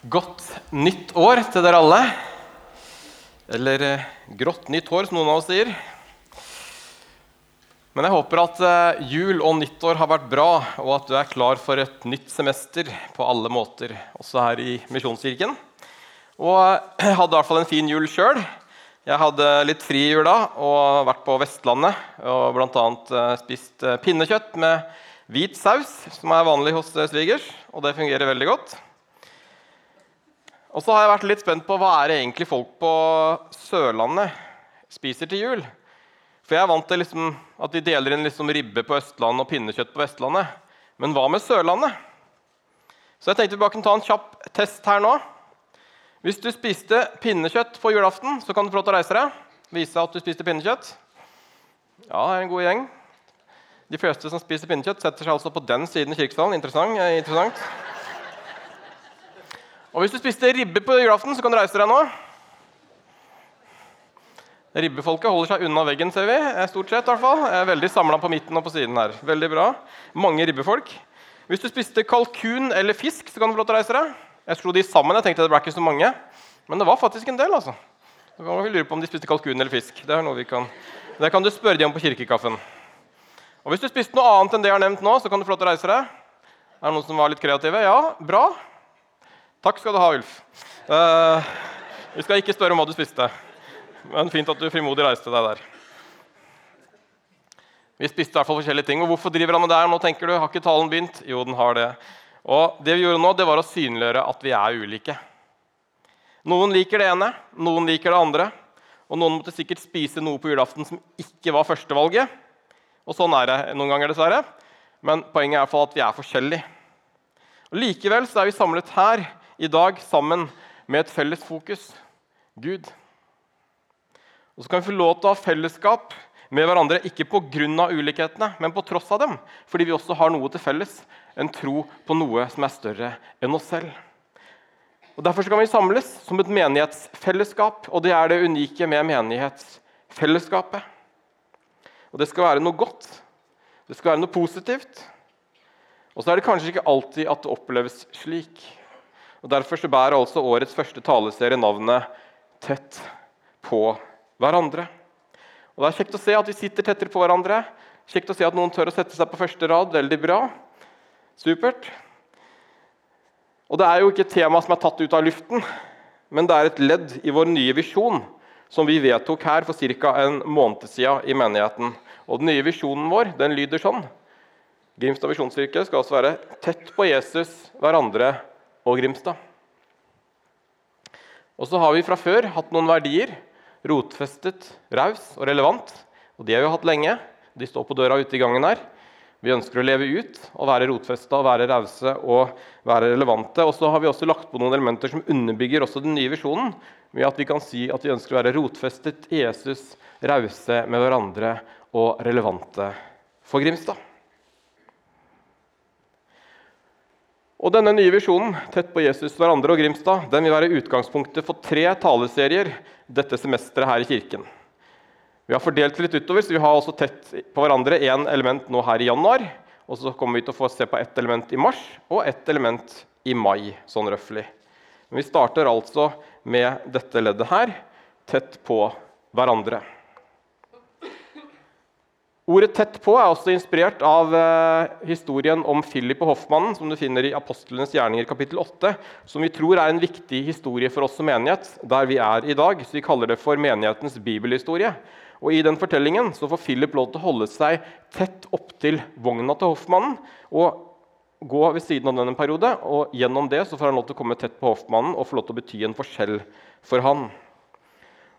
Godt nytt år til dere alle. Eller eh, grått nytt hår, som noen av oss sier. Men jeg håper at eh, jul og nyttår har vært bra, og at du er klar for et nytt semester på alle måter, også her i Misjonskirken. Og jeg hadde i hvert fall en fin jul sjøl. Jeg hadde litt fri i jula og vært på Vestlandet og bl.a. Eh, spist eh, pinnekjøtt med hvit saus, som er vanlig hos eh, svigers, og det fungerer veldig godt. Og så har jeg vært litt spent på hva er det egentlig folk på Sørlandet spiser til jul. For jeg er vant til liksom at de deler inn liksom ribbe på Østlandet og pinnekjøtt på Vestlandet. Men hva med Sørlandet? Så jeg tenkte vi bare kunne ta en kjapp test her nå. Hvis du spiste pinnekjøtt på julaften, så kan du få lov til å reise deg. Vise at du spiste pinnekjøtt. Ja, det er en god gjeng. De fleste som spiser pinnekjøtt, setter seg altså på den siden i kirkesalen. Interessant. interessant. Og hvis du spiste ribbe på julaften, så kan du reise deg nå. Ribbefolket holder seg unna veggen, ser vi. stort sett i hvert fall. Jeg er veldig samla på midten og på siden her. Veldig bra. Mange ribbefolk. Hvis du spiste kalkun eller fisk, så kan du få lov til å reise deg. Jeg slo de sammen. jeg tenkte det ble ikke så mange. Men det var faktisk en del. altså. Så kan vi lure på om de spiste kalkun eller fisk. Det er noe vi kan... Det kan du spørre dem om på kirkekaffen. Og Hvis du spiste noe annet enn det jeg har nevnt nå, så kan du få lov til å reise deg. Er det noen som var litt kreative? Ja, bra. Takk skal du ha, Ulf. Uh, vi skal ikke spørre om hva du spiste. Men fint at du frimodig reiste deg der. Vi spiste i hvert fall forskjellige ting. Og hvorfor driver han med det her nå, tenker du? Har ikke talen begynt? Jo, den har det. Og det vi gjorde nå, det var å synliggjøre at vi er ulike. Noen liker det ene, noen liker det andre. Og noen måtte sikkert spise noe på julaften som ikke var førstevalget. Og sånn er det noen ganger, dessverre. Men poenget er i hvert fall at vi er forskjellige. Og Likevel så er vi samlet her i dag sammen med et felles fokus Gud. Og så kan vi få lov til å ha fellesskap med hverandre, ikke pga. ulikhetene, men på tross av dem. Fordi vi også har noe til felles, en tro på noe som er større enn oss selv. Og Derfor kan vi samles som et menighetsfellesskap, og det er det unike med menighetsfellesskapet. Og Det skal være noe godt, det skal være noe positivt. Og så er det kanskje ikke alltid at det oppleves slik. Og Derfor så bærer altså årets første taleserie navnet 'Tett på hverandre'. Og Det er kjekt å se at vi sitter tettere på hverandre. Kjekt å se at noen tør å sette seg på første rad. Veldig bra. Supert. Og Det er jo ikke et tema som er tatt ut av luften, men det er et ledd i vår nye visjon som vi vedtok her for ca. en måned siden i menigheten. Og Den nye visjonen vår den lyder sånn. Grimstad visjonskirke skal også være tett på Jesus, hverandre og Grimstad. Og så har vi fra før hatt noen verdier. Rotfestet, raus og relevant. Og de har vi hatt lenge. De står på døra ute i gangen her. Vi ønsker å leve ut og være rotfesta, være rause og være relevante. Og så har vi også lagt på noen elementer som underbygger også den nye visjonen. Ved at vi kan si at vi ønsker å være rotfestet i Jesus, rause med hverandre og relevante for Grimstad. Og Denne nye visjonen tett på Jesus, hverandre og Grimstad, den vil være utgangspunktet for tre taleserier dette semesteret her i kirken. Vi har fordelt litt utover, så vi har også tett på hverandre én element nå her i januar. Og så kommer vi til å få se på ett element i mars og ett element i mai. sånn røffelig. Men vi starter altså med dette leddet her, tett på hverandre. Ordet 'tett på' er også inspirert av eh, historien om Philip og hoffmannen, som du finner i Apostlenes gjerninger kapittel 8, som vi tror er en viktig historie for oss som menighet, der vi er i dag. Så vi kaller det for menighetens bibelhistorie. Og I den fortellingen så får Philip lov til å holde seg tett opptil vogna til hoffmannen og gå ved siden av den en periode. og Gjennom det så får han lov til å komme tett på hoffmannen og få lov til å bety en forskjell for han.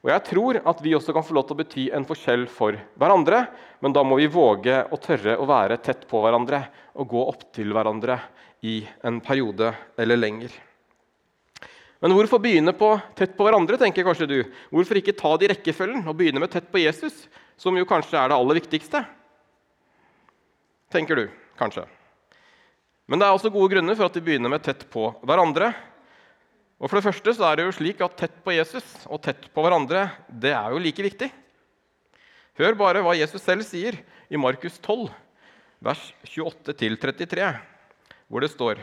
Og Jeg tror at vi også kan få lov til å bety en forskjell for hverandre, men da må vi våge å tørre å være tett på hverandre og gå opp til hverandre i en periode eller lenger. Men hvorfor begynne på tett på hverandre? tenker kanskje du. Hvorfor ikke ta det i rekkefølgen og begynne med tett på Jesus, som jo kanskje er det aller viktigste? Tenker du, kanskje. Men det er også gode grunner for at vi begynner med tett på hverandre. Og for det første så er det jo slik at Tett på Jesus og tett på hverandre det er jo like viktig. Hør bare hva Jesus selv sier i Markus 12, vers 28-33, hvor det står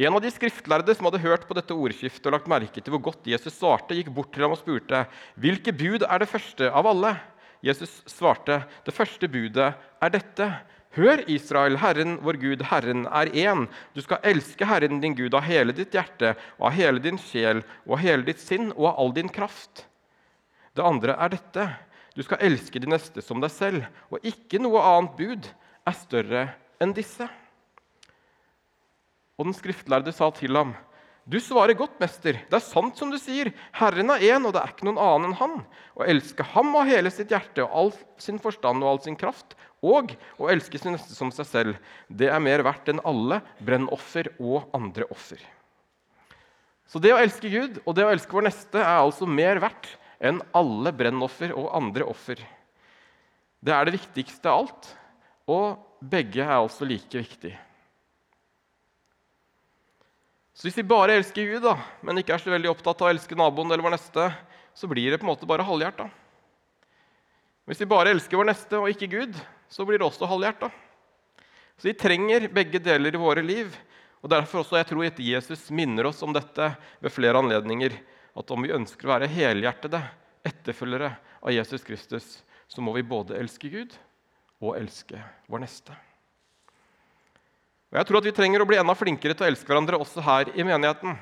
En av de skriftlærde som hadde hørt på dette ordskiftet og lagt merke til hvor godt Jesus svarte, gikk bort til ham og spurte, 'Hvilke bud er det første av alle?' Jesus svarte, 'Det første budet er dette.' Hør, Israel, Herren vår Gud, Herren er én. Du skal elske Herren din Gud av hele ditt hjerte og av hele din sjel og av hele ditt sinn og av all din kraft. Det andre er dette. Du skal elske de neste som deg selv, og ikke noe annet bud er større enn disse. Og den skriftlærde sa til ham, du svarer godt, mester. Det er sant som du sier. Herren er én, og det er ikke noen annen enn han. Å elske ham av hele sitt hjerte og all sin forstand og all sin kraft, og å elske sin neste som seg selv, det er mer verdt enn alle brennoffer og andre offer. Så det å elske Gud og det å elske vår neste er altså mer verdt enn alle brennoffer og andre offer. Det er det viktigste av alt, og begge er altså like viktige. Så hvis vi bare elsker Gud, da, men ikke er så veldig opptatt av å elske naboen eller vår neste, så blir det på en måte bare halvhjerta. Hvis vi bare elsker vår neste og ikke Gud, så blir det også halvhjerta. Så vi trenger begge deler i våre liv. og Derfor også jeg tror at Jesus minner oss om dette ved flere anledninger. At om vi ønsker å være helhjertede etterfølgere av Jesus Kristus, så må vi både elske Gud og elske vår neste. Og jeg tror at Vi trenger å bli enda flinkere til å elske hverandre også her i menigheten.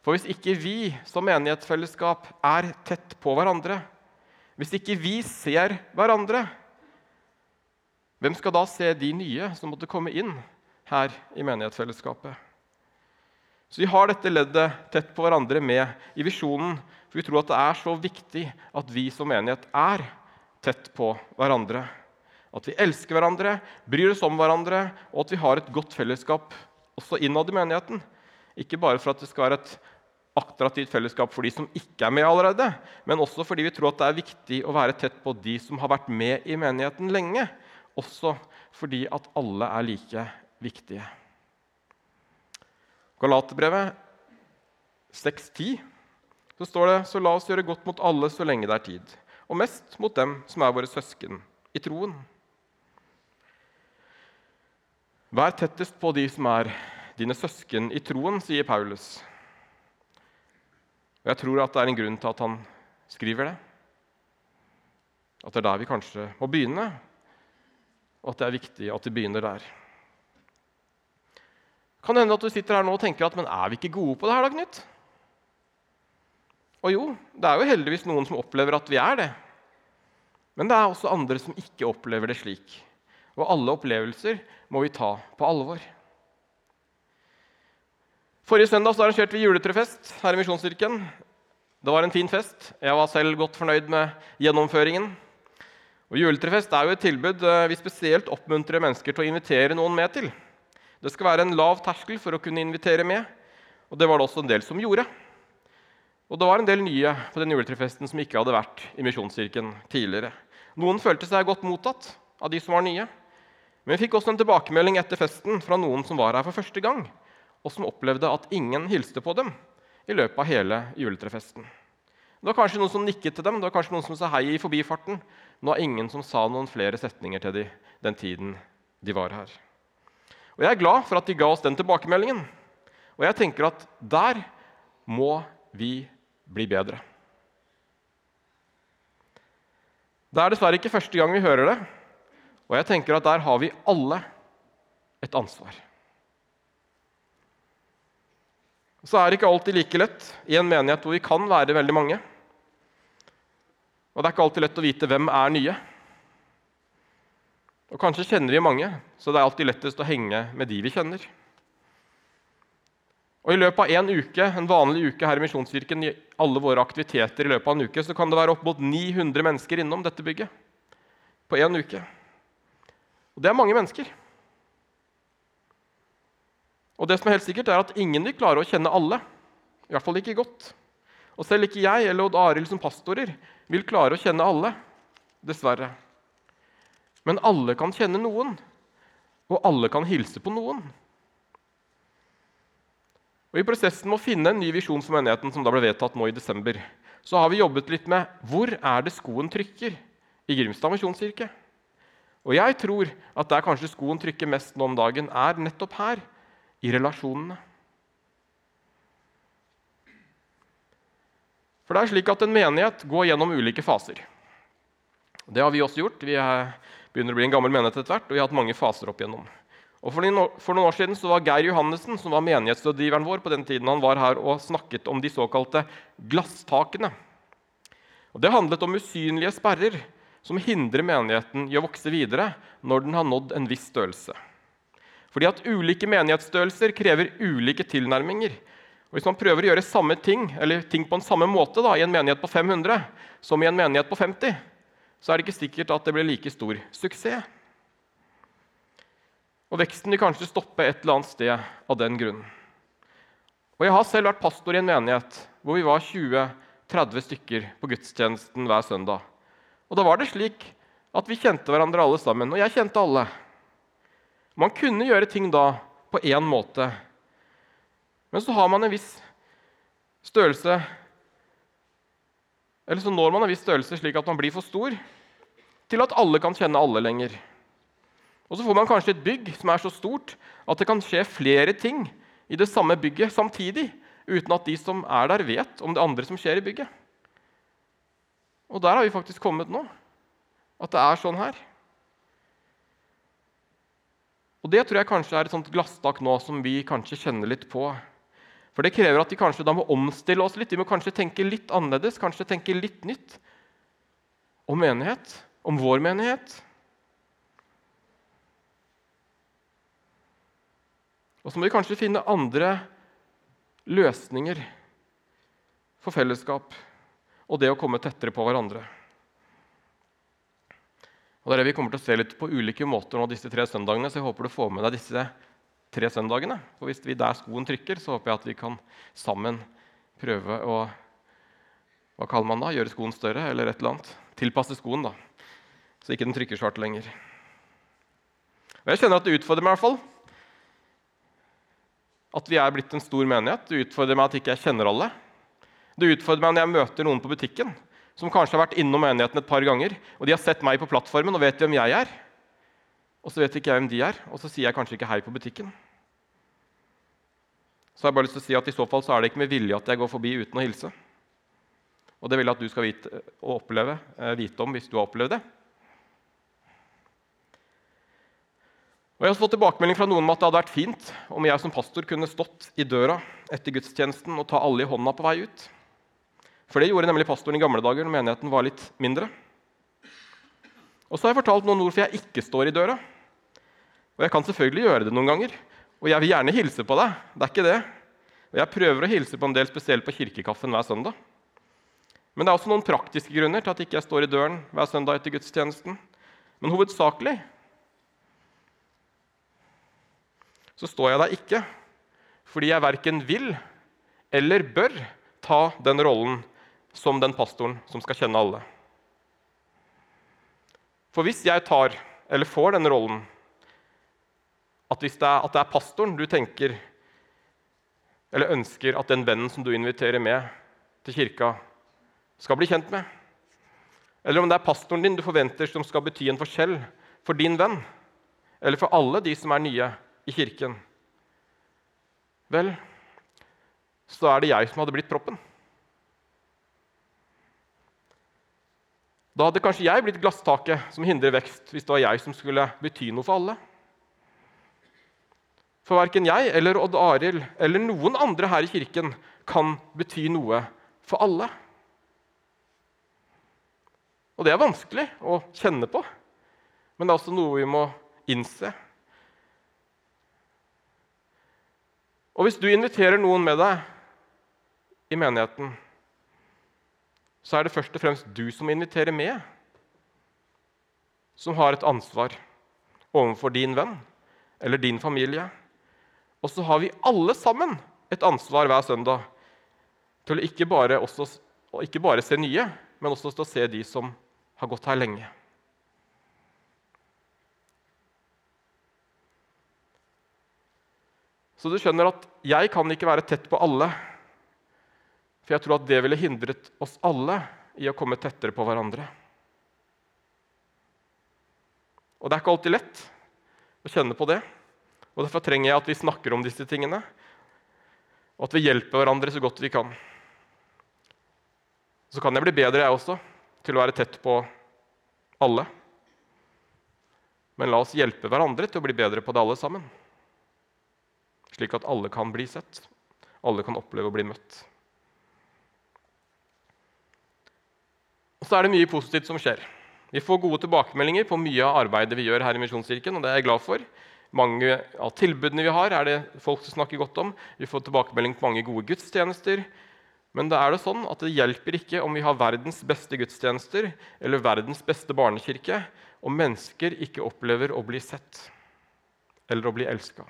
For hvis ikke vi som menighetsfellesskap er tett på hverandre, hvis ikke vi ser hverandre, hvem skal da se de nye som måtte komme inn her i menighetsfellesskapet? Så Vi har dette leddet tett på hverandre med i visjonen. For vi tror at det er så viktig at vi som menighet er tett på hverandre. At vi elsker hverandre, bryr oss om hverandre, og at vi har et godt fellesskap også innad i menigheten. Ikke bare for at det skal være et attraktivt fellesskap for de som ikke er med allerede, men også fordi vi tror at det er viktig å være tett på de som har vært med i menigheten lenge. Også fordi at alle er like viktige. Galaterbrevet 6.10 så står det så la oss gjøre godt mot alle så lenge det er tid, og mest mot dem som er våre søsken i troen. Vær tettest på de som er dine søsken i troen, sier Paulus. Og Jeg tror at det er en grunn til at han skriver det. At det er der vi kanskje må begynne, og at det er viktig at vi begynner der. Kan det hende at du sitter her nå og tenker at men er vi ikke gode på det her, da, Knut? Og jo, det er jo heldigvis noen som opplever at vi er det. Men det er også andre som ikke opplever det slik. Og alle opplevelser må vi ta på alvor. Forrige søndag så arrangerte vi juletrefest her i Misjonskirken. Det var en fin fest. Jeg var selv godt fornøyd med gjennomføringen. Og Juletrefest er jo et tilbud eh, vi spesielt oppmuntrer mennesker til å invitere noen med til. Det skal være en lav terskel for å kunne invitere med, og det var det også en del som gjorde. Og det var en del nye på den juletrefesten som ikke hadde vært i Misjonskirken tidligere. Noen følte seg godt mottatt av de som var nye. Men vi fikk også en tilbakemelding etter festen fra noen som var her for første gang og som opplevde at ingen hilste på dem i løpet av hele juletrefesten. Det var kanskje noen som nikket til dem, det var kanskje noen som sa hei i forbifarten. Nå er ingen som sa noen flere setninger til dem den tiden de var her. Og Jeg er glad for at de ga oss den tilbakemeldingen. Og jeg tenker at der må vi bli bedre. Det er dessverre ikke første gang vi hører det, og jeg tenker at der har vi alle et ansvar. Så er det ikke alltid like lett i en menighet hvor vi kan være veldig mange. Og det er ikke alltid lett å vite hvem er nye. Og Kanskje kjenner vi mange, så det er alltid lettest å henge med de vi kjenner. Og I løpet av en uke, en vanlig uke her i Misjonskirken, i alle våre aktiviteter i løpet av en uke, så kan det være opp mot 900 mennesker innom dette bygget. På én uke. Og det er mange mennesker. Og det som er helt sikkert er at Ingen vil klare å kjenne alle. I hvert fall ikke godt. Og selv ikke jeg eller Odd Arild som pastorer vil klare å kjenne alle. Dessverre. Men alle kan kjenne noen, og alle kan hilse på noen. Og I prosessen med å finne en ny visjon for menigheten, som da ble vedtatt nå i desember, så har vi jobbet litt med hvor er det skoen trykker i Grimstad misjonskirke. Og jeg tror at der kanskje skoen trykker mest nå om dagen, er nettopp her, i relasjonene. For det er slik at En menighet går gjennom ulike faser. Det har vi også gjort. Vi begynner å bli en gammel menighet etter hvert, og vi har hatt mange faser opp igjennom. Og For noen år siden så var Geir Johannessen, som var menighetsrådgiveren vår, på den tiden han var her og snakket om de såkalte glasstakene. Og Det handlet om usynlige sperrer som hindrer menigheten i å vokse videre når den har nådd en viss størrelse. Fordi at Ulike menighetsstørrelser krever ulike tilnærminger. Og Hvis man prøver å gjøre samme ting eller ting på en samme måte da, i en menighet på 500 som i en menighet på 50, så er det ikke sikkert at det blir like stor suksess. Og Veksten vil kanskje stoppe et eller annet sted av den grunnen. Og Jeg har selv vært pastor i en menighet hvor vi var 20-30 stykker på gudstjenesten hver søndag. Og Da var det slik at vi kjente hverandre alle sammen, og jeg kjente alle. Man kunne gjøre ting da på én måte, men så har man en viss størrelse Eller så når man en viss størrelse slik at man blir for stor til at alle kan kjenne alle lenger. Og så får man kanskje et bygg som er så stort at det kan skje flere ting i det samme bygget samtidig, uten at de som er der, vet om det andre som skjer i bygget. Og der har vi faktisk kommet nå. At det er sånn her. Og Det tror jeg kanskje er et sånt glasstak nå som vi kanskje kjenner litt på. For det krever at vi kanskje da må omstille oss litt. Vi må kanskje tenke litt annerledes, kanskje tenke litt nytt om menighet, om vår menighet. Og så må vi kanskje finne andre løsninger for fellesskap og det å komme tettere på hverandre. Og det er det Vi kommer til å se litt på ulike måter nå disse tre søndagene, så jeg håper du får med deg disse tre søndagene. For Hvis vi der skoen trykker, så håper jeg at vi kan sammen prøve å hva kaller man da? Gjøre skoen større? eller et eller annet. Tilpasse skoen, da, så ikke den trykker svart lenger. Og Jeg kjenner at det utfordrer meg. i hvert fall at vi er blitt en stor menighet. Det utfordrer meg at ikke jeg kjenner alle. Det utfordrer meg når jeg møter noen på butikken som kanskje har vært innom menigheten et par ganger, og de har sett meg på plattformen og vet hvem jeg er. Og så vet ikke jeg hvem de er, og så sier jeg kanskje ikke hei på butikken. Så har jeg bare lyst til å si at I så fall så er det ikke med vilje at jeg går forbi uten å hilse. Og det vil jeg at du skal vite, oppleve, eh, vite om hvis du har opplevd det. Og Jeg har fått tilbakemelding fra noen om at det hadde vært fint om jeg som pastor kunne stått i døra etter gudstjenesten og ta alle i hånda på vei ut. For det gjorde nemlig pastoren i gamle dager når menigheten var litt mindre. Og så har jeg fortalt noen ord for jeg ikke står i døra. Og jeg kan selvfølgelig gjøre det noen ganger. Og jeg vil gjerne hilse på deg. Det er ikke det. Og jeg prøver å hilse på en del, spesielt på kirkekaffen hver søndag. Men det er også noen praktiske grunner til at ikke jeg står i døren hver søndag etter gudstjenesten. Men hovedsakelig så står jeg der ikke fordi jeg verken vil eller bør ta den rollen som den pastoren som skal kjenne alle. For hvis jeg tar eller får den rollen at, det er, at det er pastoren du tenker eller ønsker at den vennen som du inviterer med til kirka, skal bli kjent med, eller om det er pastoren din du forventer som skal bety en forskjell for din venn, eller for alle de som er nye i kirken, vel, så er det jeg som hadde blitt proppen. Da hadde kanskje jeg blitt glasstaket som hindrer vekst, hvis det var jeg som skulle bety noe for alle. For verken jeg eller Odd Arild eller noen andre her i kirken kan bety noe for alle. Og det er vanskelig å kjenne på, men det er også noe vi må innse. Og hvis du inviterer noen med deg i menigheten, så er det først og fremst du som inviterer med, som har et ansvar overfor din venn eller din familie. Og så har vi alle sammen et ansvar hver søndag til å ikke bare, også, ikke bare se nye, men også til å se de som har gått her lenge. Så du skjønner at jeg kan ikke være tett på alle. For jeg tror at det ville hindret oss alle i å komme tettere på hverandre. Og det er ikke alltid lett å kjenne på det. Og Derfor trenger jeg at vi snakker om disse tingene, og at vi hjelper hverandre så godt vi kan. Så kan jeg bli bedre, jeg også, til å være tett på alle. Men la oss hjelpe hverandre til å bli bedre på det alle sammen. Slik at alle kan bli sett. Alle kan oppleve å bli møtt. Og så er det mye positivt som skjer. Vi får gode tilbakemeldinger på mye av arbeidet vi gjør her i Misjonskirken. og det er jeg glad for. Mange av tilbudene vi har, er det folk som snakker godt om. Vi får tilbakemelding på mange gode gudstjenester. Men det er det sånn at det hjelper ikke om vi har verdens beste gudstjenester eller verdens beste barnekirke, om mennesker ikke opplever å bli sett eller å bli elska.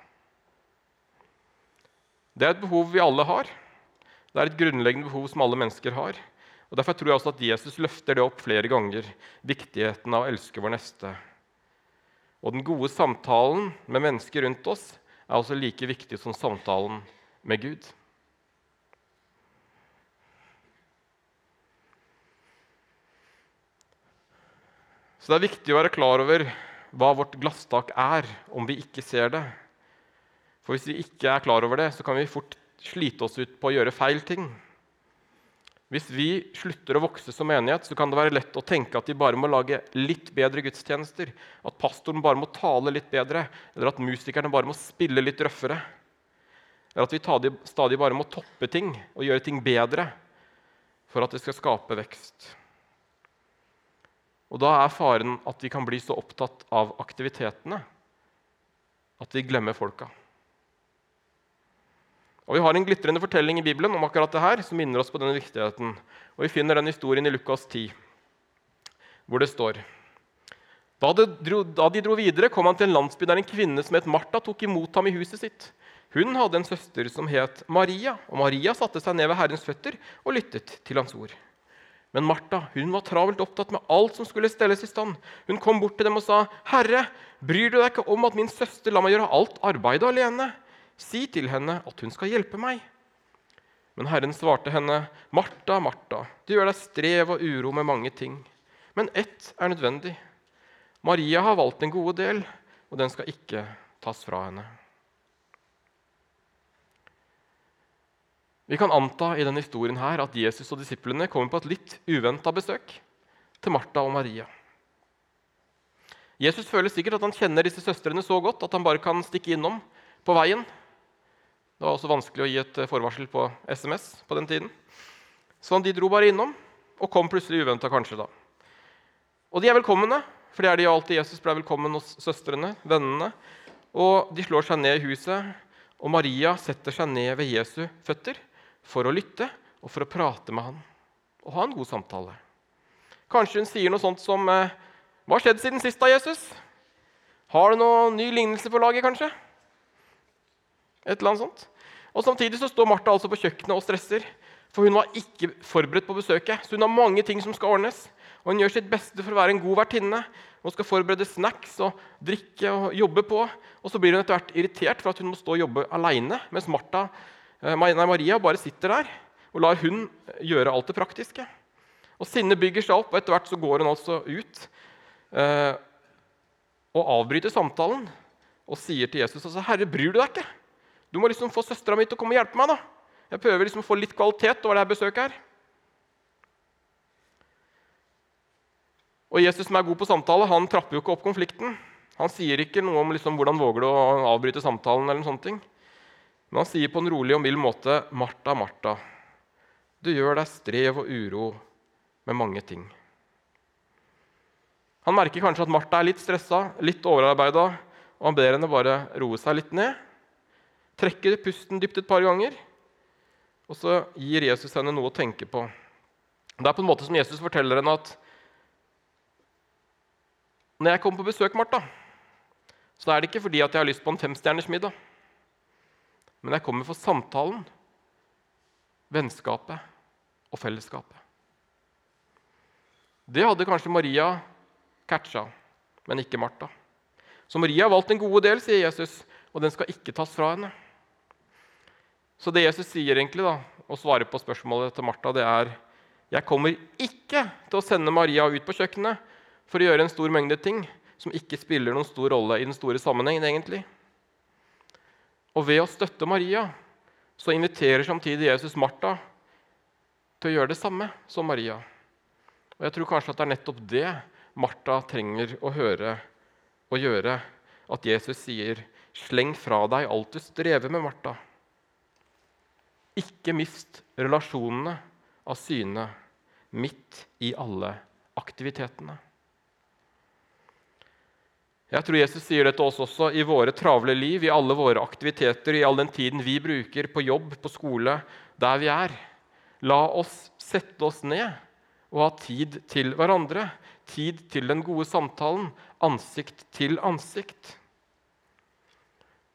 Det er et behov vi alle har. Det er et grunnleggende behov som alle mennesker har. Og Derfor tror jeg også at Jesus løfter det opp flere ganger, viktigheten av å elske vår neste. Og den gode samtalen med mennesker rundt oss er også like viktig som samtalen med Gud. Så det er viktig å være klar over hva vårt glasstak er, om vi ikke ser det. For hvis vi ikke er klar over det, så kan vi fort slite oss ut på å gjøre feil ting. Hvis vi slutter å vokse som menighet, så kan det være lett å tenke at vi bare må lage litt bedre gudstjenester. At pastoren bare må tale litt bedre, eller at musikerne bare må spille litt røffere. Eller at vi stadig bare må toppe ting og gjøre ting bedre for at det skal skape vekst. Og Da er faren at vi kan bli så opptatt av aktivitetene at vi glemmer folka. Og Vi har en glitrende fortelling i Bibelen om akkurat det her, som minner oss på denne viktigheten. Og Vi finner den historien i Lukas 10, hvor det står da de, dro, da de dro videre, kom han til en landsby der en kvinne som het Martha, tok imot ham i huset sitt. Hun hadde en søster som het Maria, og Maria satte seg ned ved Herrens føtter og lyttet til hans ord. Men Martha hun var travelt opptatt med alt som skulle stelles i stand. Hun kom bort til dem og sa, 'Herre, bryr du deg ikke om at min søster lar meg gjøre alt arbeidet alene?' 'Si til henne at hun skal hjelpe meg.' Men Herren svarte henne, 'Martha, Martha, du gjør deg strev og uro med mange ting.' 'Men ett er nødvendig.' Maria har valgt en gode del, og den skal ikke tas fra henne. Vi kan anta i denne historien her at Jesus og disiplene kommer på et litt uventa besøk til Martha og Maria. Jesus føler sikkert at han kjenner disse søstrene så godt at han bare kan stikke innom på veien. Det var også vanskelig å gi et forvarsel på SMS på den tiden. Så de dro bare innom, og kom plutselig uventa kanskje. da. Og de er velkomne, for det er de alltid. Jesus ble velkommen hos søstrene, vennene. Og de slår seg ned i huset, og Maria setter seg ned ved Jesu føtter for å lytte og for å prate med han og ha en god samtale. Kanskje hun sier noe sånt som eh, 'Hva har skjedd siden sist, da, Jesus?' 'Har du noen ny lignelse på laget, kanskje?' Et eller annet sånt. Og Samtidig så står Martha altså på kjøkkenet og stresser. For hun var ikke forberedt på besøket. Så hun har mange ting som skal ordnes. Og hun gjør sitt beste for å være en god vertinne. Hun skal forberede snacks og drikke og jobbe på. Og så blir hun etter hvert irritert for at hun må stå og jobbe aleine, mens Martha Eh, nei, Maria bare sitter der og lar hun gjøre alt det praktiske. Og Sinnet bygger seg opp, og etter hvert så går hun altså ut eh, og avbryter samtalen og sier til Jesus altså, 'Herre, bryr du deg ikke? Du må liksom få søstera mi til å komme og hjelpe meg.' da. Jeg prøver liksom å få litt kvalitet over det her besøket her. Og Jesus som er god på samtale, han trapper jo ikke opp konflikten. Han sier ikke noe om liksom, hvordan våger du å avbryte samtalen. eller noen sånne ting. Men han sier på en rolig og mild måte, 'Martha, Martha, du gjør deg strev og uro med mange ting.' Han merker kanskje at Martha er litt stressa, litt overarbeida, og han ber henne bare roe seg litt ned. Trekker pusten dypt et par ganger, og så gir Jesus henne noe å tenke på. Det er på en måte som Jesus forteller henne at når jeg kommer på besøk, Martha, så er det ikke fordi at jeg har lyst på en femstjerners middag men jeg kommer for samtalen, vennskapet og fellesskapet. Det hadde kanskje Maria catcha, men ikke Martha. Så Maria har valgt en god del, sier Jesus, og den skal ikke tas fra henne. Så det Jesus sier egentlig da, og svarer på spørsmålet til Martha, det er jeg kommer ikke til å sende Maria ut på kjøkkenet for å gjøre en stor mengde ting som ikke spiller noen stor rolle i den store sammenhengen. egentlig. Og ved å støtte Maria så inviterer samtidig Jesus Martha til å gjøre det samme som Maria. Og jeg tror kanskje at det er nettopp det Martha trenger å høre og gjøre. At Jesus sier, 'Sleng fra deg alt du strever med, Martha'. Ikke mist relasjonene av syne midt i alle aktivitetene. Jeg tror Jesus sier det til oss også i våre travle liv, i alle våre aktiviteter, i all den tiden vi bruker på jobb, på skole, der vi er. La oss sette oss ned og ha tid til hverandre. Tid til den gode samtalen, ansikt til ansikt.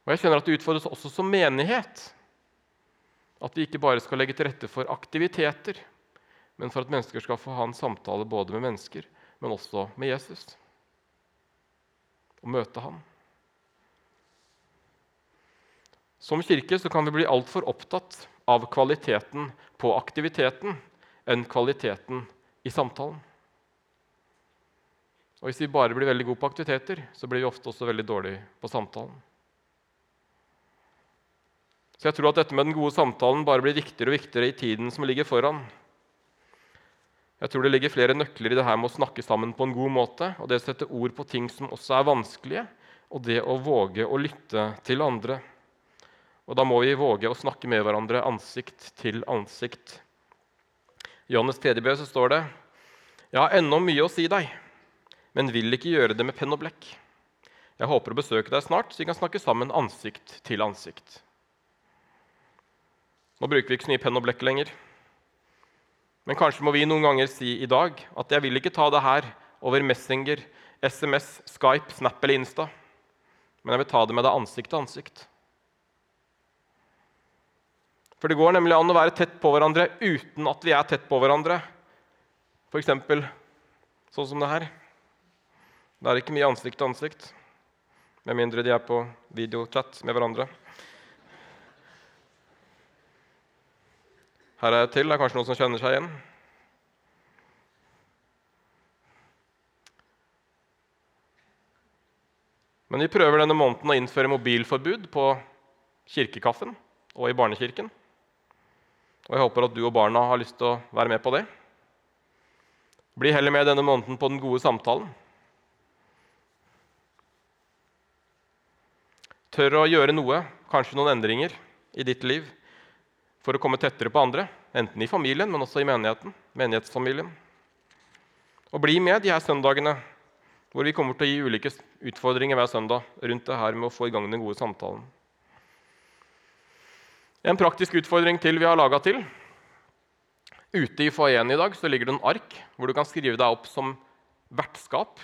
Og Jeg kjenner at det utfordres også som menighet. At vi ikke bare skal legge til rette for aktiviteter, men for at mennesker skal få ha en samtale både med mennesker, men også med Jesus og møte ham. Som kirke så kan vi bli altfor opptatt av kvaliteten på aktiviteten enn kvaliteten i samtalen. Og Hvis vi bare blir veldig gode på aktiviteter, så blir vi ofte også veldig dårlige på samtalen. Så jeg tror at dette med den gode samtalen bare blir viktigere og viktigere i tiden som ligger foran. Jeg tror det ligger flere nøkler i det her med å snakke sammen på en god måte, og det å sette ord på ting som også er vanskelige, og det å våge å lytte til andre. Og da må vi våge å snakke med hverandre ansikt til ansikt. I Johannes 3. så står det Jeg har ennå mye å si deg, men vil ikke gjøre det med penn og blekk. Jeg håper å besøke deg snart, så vi kan snakke sammen ansikt til ansikt. Nå bruker vi ikke så mye penn og blekk lenger. Men kanskje må vi noen ganger si i dag at jeg vil ikke ta det her over Messenger, SMS, Skype, Snap eller Insta. Men jeg vil ta det med deg ansikt til ansikt. For det går nemlig an å være tett på hverandre uten at vi er tett på hverandre. F.eks. sånn som det her. Det er ikke mye ansikt til ansikt, med mindre de er på videochat med hverandre. Her er et til. Det er kanskje noen som kjenner seg igjen. Men vi prøver denne måneden å innføre mobilforbud på kirkekaffen og i barnekirken. Og jeg håper at du og barna har lyst til å være med på det. Bli heller med denne måneden på den gode samtalen. Tør å gjøre noe, kanskje noen endringer, i ditt liv for å komme tettere på andre, enten i familien, men også i menigheten, menighetsfamilien. Og bli med de her søndagene hvor vi kommer til å gi ulike utfordringer hver søndag rundt det her med å få i gang den gode samtalen. En praktisk utfordring til vi har laga til. Ute i foajeen i dag så ligger det en ark hvor du kan skrive deg opp som vertskap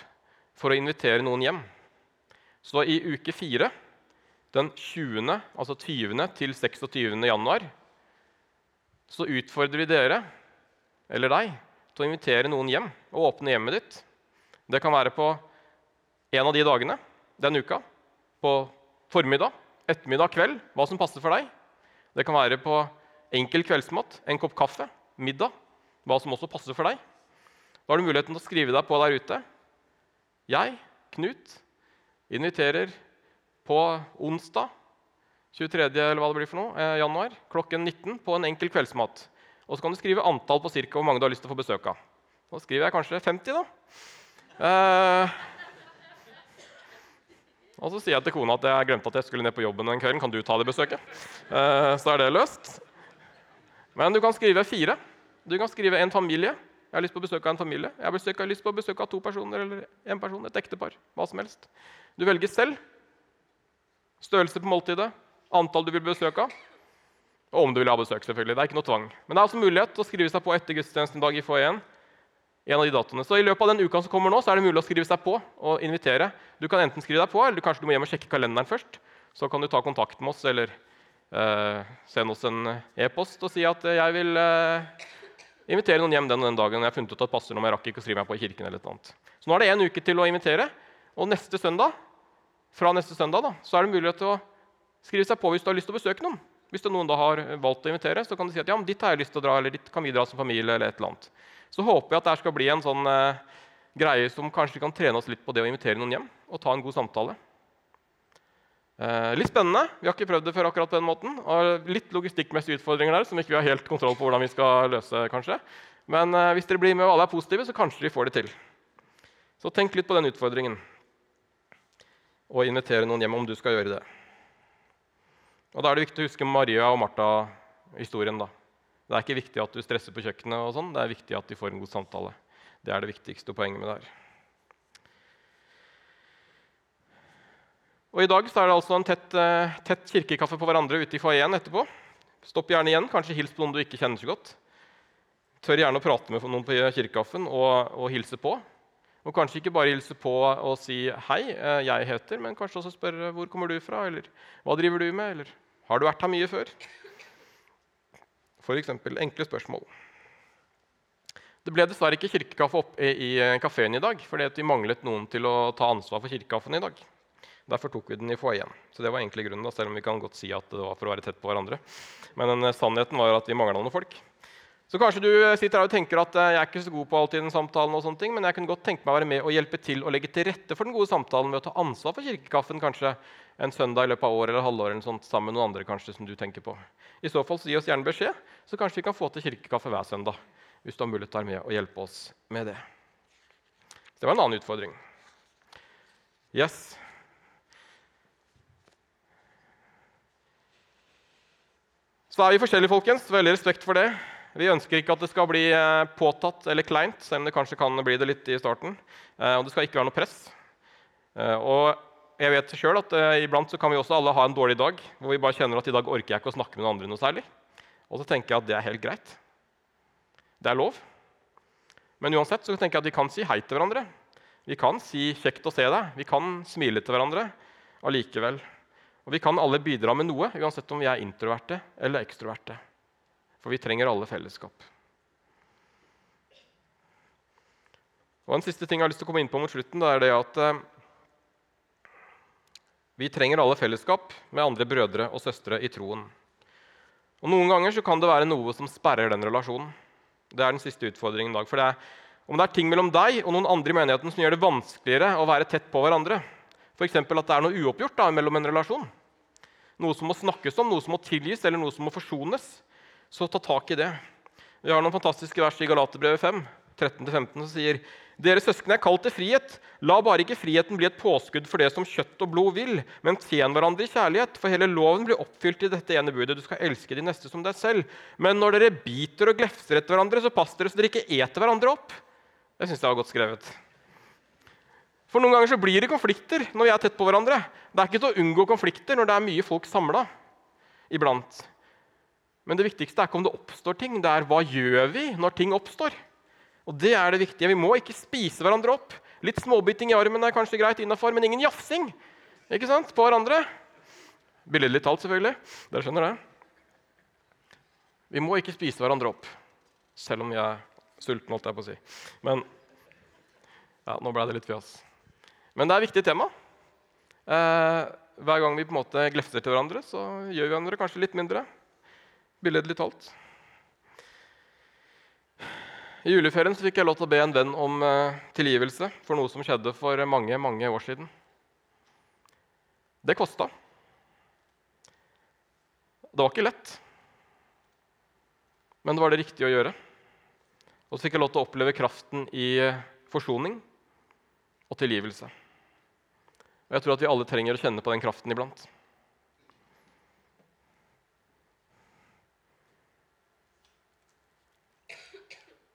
for å invitere noen hjem. Så i uke fire, den 20., altså 20. til 26. januar, så utfordrer vi dere, eller deg, til å invitere noen hjem og åpne hjemmet ditt. Det kan være på en av de dagene den uka. På formiddag, ettermiddag, kveld, hva som passer for deg. Det kan være på enkel kveldsmat, en kopp kaffe, middag, hva som også passer for deg. Da har du muligheten til å skrive deg på der ute. Jeg, Knut, inviterer på onsdag 23. eller hva det blir for noe, eh, januar klokken 19 på en enkel kveldsmat. Og så kan du skrive antall på cirka hvor mange du har lyst til å få besøk av. Nå skriver jeg kanskje 50, da. Eh, og så sier jeg til kona at jeg glemte at jeg skulle ned på jobben den kvelden. Kan du ta det besøket? Eh, så er det løst. Men du kan skrive fire. Du kan skrive en familie. Jeg har lyst på besøk av en familie. Jeg har lyst på besøk av to personer eller en person, et ektepar. hva som helst. Du velger selv. Størrelse på måltidet, antall du vil besøke. Og om du vil ha besøk. selvfølgelig. Det er ikke noe tvang. Men det er altså mulighet til å skrive seg på etter gudstjenesten dag i foajeen. En av de datoene. Så I løpet av den uka som kommer nå, så er det mulig å skrive seg på og invitere. Du kan enten skrive deg på, eller kanskje du må hjem og sjekke kalenderen først. Så kan du ta kontakt med oss eller eh, sende oss en e-post og si at eh, jeg vil eh, invitere noen hjem den og den dagen. Jeg har funnet ut at passer når jeg rakk ikke å skrive meg på i kirken. eller et annet. Så nå er det en uke til å invitere. Og neste søndag, fra neste søndag da, så er det mulighet til å Skriv seg på hvis du har lyst til å besøke noen. Hvis det er noen da har valgt å invitere, så kan du si at ja, men ditt har jeg lyst til å dra, eller ditt kan vi dra som familie. eller et eller annet. Så håper jeg at det skal bli en sånn eh, greie som kanskje kan trene oss litt på det å invitere noen hjem og ta en god samtale. Eh, litt spennende. Vi har ikke prøvd det før akkurat på den måten. Og litt logistikkmessige utfordringer der som ikke vi har helt kontroll på hvordan vi skal løse. kanskje. Men eh, hvis dere blir med og alle er positive, så kanskje vi får det til. Så tenk litt på den utfordringen. Og invitere noen hjem om du skal gjøre det. Og Da er det viktig å huske Maria og Martha-historien. da. Det er ikke viktig at du stresser på kjøkkenet, og sånn. det er viktig at de får en god samtale. Det er det viktigste poenget med det her. Og I dag så er det altså en tett, uh, tett kirkekaffe på hverandre ute i foajeen etterpå. Stopp gjerne igjen, kanskje hils på noen du ikke kjenner så godt. Tør gjerne å prate med noen på kirkekaffen og, og, hilse på. Og kanskje ikke bare hilse på og si 'hei, uh, jeg heter', men kanskje også spørre 'hvor kommer du fra', eller 'hva driver du med', eller 'har du vært her mye før'? Eksempel, enkle spørsmål. Det ble dessverre ikke kirkekaffe opp i, i kafeen i dag, fordi vi manglet noen til å ta ansvar for kirkekaffen i dag. Derfor tok vi den i foajeen. Så det var egentlig grunnen, da, selv om vi kan godt si at det var for å være tett på hverandre. Men eh, sannheten var at vi mangla noen folk. Så kanskje du eh, sitter her og tenker at eh, jeg er ikke så god på alltid den samtalen, og sånne ting, men jeg kunne godt tenke meg å være med og hjelpe til å legge til rette for den gode samtalen ved å ta ansvar for kirkekaffen kanskje en søndag i løpet av året eller halvåret eller sånt, sammen med noen andre kanskje som du tenker på. I så fall så gi oss gjerne beskjed, så kanskje vi kan få til kirkekaffe hver søndag. Hvis du har mulighet til å være med og hjelpe oss med det. Det var en annen utfordring. Yes. Så er vi forskjellige, folkens. Veldig respekt for det. Vi ønsker ikke at det skal bli eh, påtatt eller kleint, selv om det kanskje kan bli det litt i starten. Eh, og det skal ikke være noe press. Eh, og jeg vet selv at Iblant så kan vi også alle ha en dårlig dag hvor vi bare kjenner at i dag orker jeg ikke å snakke med noen andre noe særlig. Og så tenker jeg at det er helt greit. Det er lov. Men uansett så tenker jeg at vi kan si hei til hverandre. Vi kan si 'kjekt å se deg'. Vi kan smile til hverandre allikevel. Og Vi kan alle bidra med noe, uansett om vi er introverte eller ekstroverte. For vi trenger alle fellesskap. Og En siste ting jeg har lyst til å komme inn på mot slutten, det er det at eh, vi trenger alle fellesskap med andre brødre og søstre i troen. Og Noen ganger så kan det være noe som sperrer den relasjonen. Det er den siste utfordringen i dag. For det er, om det er ting mellom deg og noen andre i menigheten som gjør det vanskeligere å være tett på hverandre, f.eks. at det er noe uoppgjort da, mellom en relasjon, noe som må snakkes om, noe som må tilgis, eller noe som må forsones, så ta tak i det. Vi har noen fantastiske vers i Galaterbrevet 5, 13-15, som sier dere søsken er kalt til frihet. La bare ikke friheten bli et påskudd for det som kjøtt og blod vil, men tjen hverandre i kjærlighet, for hele loven blir oppfylt i dette ene budet. Du skal elske de neste som deg selv. Men når dere biter og glefser etter hverandre, så pass dere så dere ikke eter hverandre opp. Det syns jeg var godt skrevet. For noen ganger så blir det konflikter når vi er tett på hverandre. Det er ikke til å unngå konflikter når det er mye folk samla iblant. Men det viktigste er ikke om det oppstår ting, det er hva gjør vi når ting oppstår. Og det er det viktige. Vi må ikke spise hverandre opp. Litt småbiting i armen er kanskje greit innafor, men ingen jafsing ikke sant, på hverandre. Billedlig talt, selvfølgelig. Dere skjønner det. Vi må ikke spise hverandre opp, selv om jeg er sulten, holdt jeg på å si. Men ja, nå ble det litt fjas. Men det er et viktig tema. Eh, hver gang vi på en måte glefser til hverandre, så gjør vi hverandre kanskje litt mindre. Billedlig talt. I juleferien fikk jeg lov til å be en venn om eh, tilgivelse for noe som skjedde for mange mange år siden. Det kosta. Det var ikke lett, men det var det riktige å gjøre. Og så fikk jeg lov til å oppleve kraften i forsoning og tilgivelse. Og jeg tror at vi alle trenger å kjenne på den kraften iblant.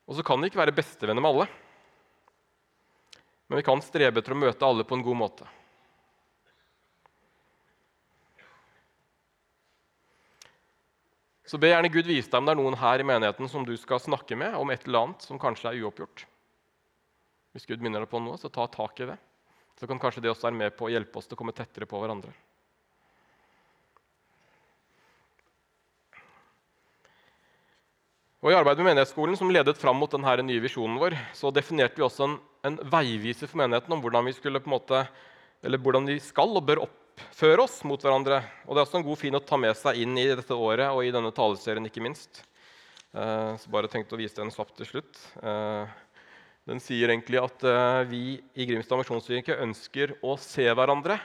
Og så kan vi ikke være bestevenner med alle. Men vi kan strebe etter å møte alle på en god måte. Så be gjerne Gud vise deg om det er noen her i menigheten som du skal snakke med om et eller annet som kanskje er uoppgjort. Hvis Gud minner deg på noe, så ta tak i det. Så kan kanskje det også være med på å hjelpe oss til å komme tettere på hverandre. Og I arbeidet med menighetsskolen som ledet fram mot denne nye visjonen vår, så definerte vi også en, en veiviser for menigheten om hvordan vi, måte, hvordan vi skal og bør oppføre oss mot hverandre. Og Det er også en god fin å ta med seg inn i dette året og i denne taleserien. ikke minst. Eh, så bare tenkte å vise den kjapt til slutt. Eh, den sier egentlig at eh, vi i Grimstad misjonskirke ønsker å se hverandre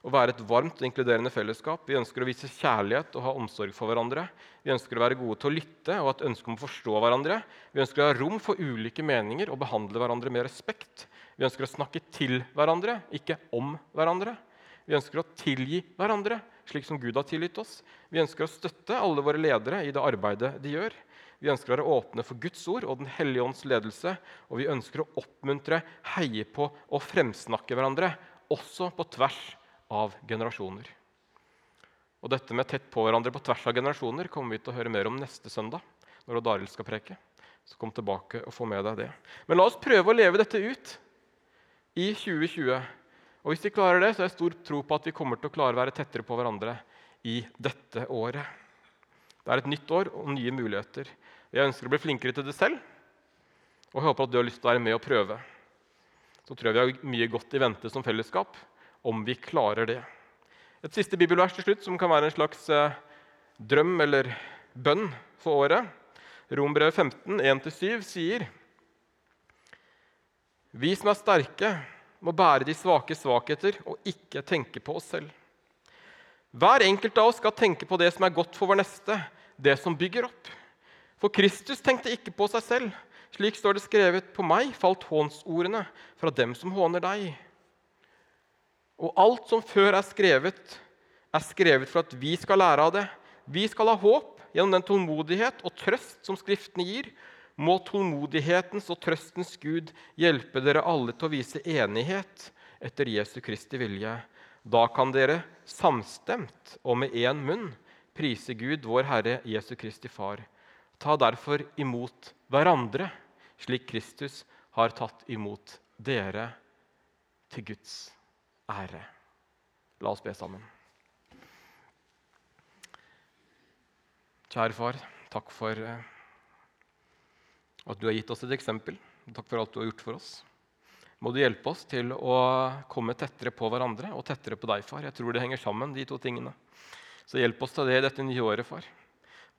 å være et varmt og inkluderende fellesskap. Vi ønsker å vise kjærlighet og ha omsorg for hverandre. Vi ønsker å være gode til å lytte og et ønske om å forstå hverandre. Vi ønsker å ha rom for ulike meninger og behandle hverandre med respekt. Vi ønsker å snakke til hverandre, ikke om hverandre. Vi ønsker å tilgi hverandre, slik som Gud har tilgitt oss. Vi ønsker å støtte alle våre ledere i det arbeidet de gjør. Vi ønsker å være åpne for Guds ord og Den hellige ånds ledelse. Og vi ønsker å oppmuntre, heie på og fremsnakke hverandre, også på tvers av generasjoner. Og dette med tett på hverandre på tvers av generasjoner kommer vi til å høre mer om neste søndag. når Odd skal preke. Så kom tilbake og få med deg det. Men la oss prøve å leve dette ut i 2020. Og hvis vi klarer det, så er jeg stor tro på at vi kommer til å klare å være tettere på hverandre i dette året. Det er et nytt år og nye muligheter. Jeg ønsker å bli flinkere til det selv, og jeg håper at du har lyst til å være med og prøve. Så tror jeg vi har mye godt i vente som fellesskap, om vi klarer det. Et siste bibelvers til slutt, som kan være en slags eh, drøm eller bønn for året. Rombrevet 15, 1-7 sier Vi som er sterke, må bære de svake svakheter og ikke tenke på oss selv. Hver enkelt av oss skal tenke på det som er godt for vår neste, det som bygger opp. For Kristus tenkte ikke på seg selv. Slik står det skrevet på meg, falt hånsordene fra dem som håner deg. Og alt som før er skrevet, er skrevet for at vi skal lære av det. Vi skal ha håp gjennom den tålmodighet og trøst som Skriftene gir. Må tålmodighetens og trøstens Gud hjelpe dere alle til å vise enighet etter Jesu Kristi vilje. Da kan dere samstemt og med én munn prise Gud, vår Herre Jesu Kristi Far. Ta derfor imot hverandre, slik Kristus har tatt imot dere, til Guds ære. La oss be sammen. Kjære far, takk for eh, at du har gitt oss et eksempel. Takk for alt du har gjort for oss. Må du hjelpe oss til å komme tettere på hverandre og tettere på deg, far. Jeg tror det henger sammen, de to tingene. Så hjelp oss til det i dette nye året, far.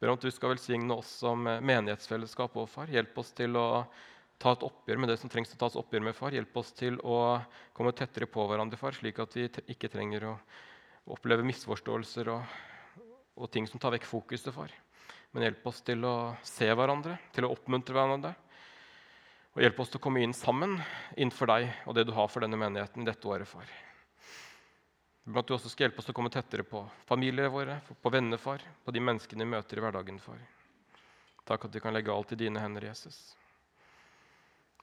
Ber om at du skal velsigne oss som menighetsfellesskap òg, far. Hjelp oss til å ta et oppgjør med det som trengs å tas oppgjør med, far. Hjelp oss til å komme tettere på hverandre, far, slik at vi ikke trenger å oppleve misforståelser og, og ting som tar vekk fokuset, far. Men hjelp oss til å se hverandre, til å oppmuntre hverandre. Og hjelp oss til å komme inn sammen innenfor deg og det du har for denne menigheten dette året, far. At du også skal hjelpe oss til å komme tettere på familiene våre, på venner, far, på de menneskene vi møter i hverdagen, far. Takk at vi kan legge alt i dine hender, Jesus.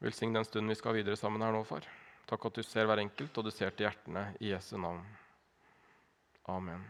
Velsign den stunden vi skal videre sammen her nå, far. Takk at du ser hver enkelt, og du ser til hjertene i Jesu navn. Amen.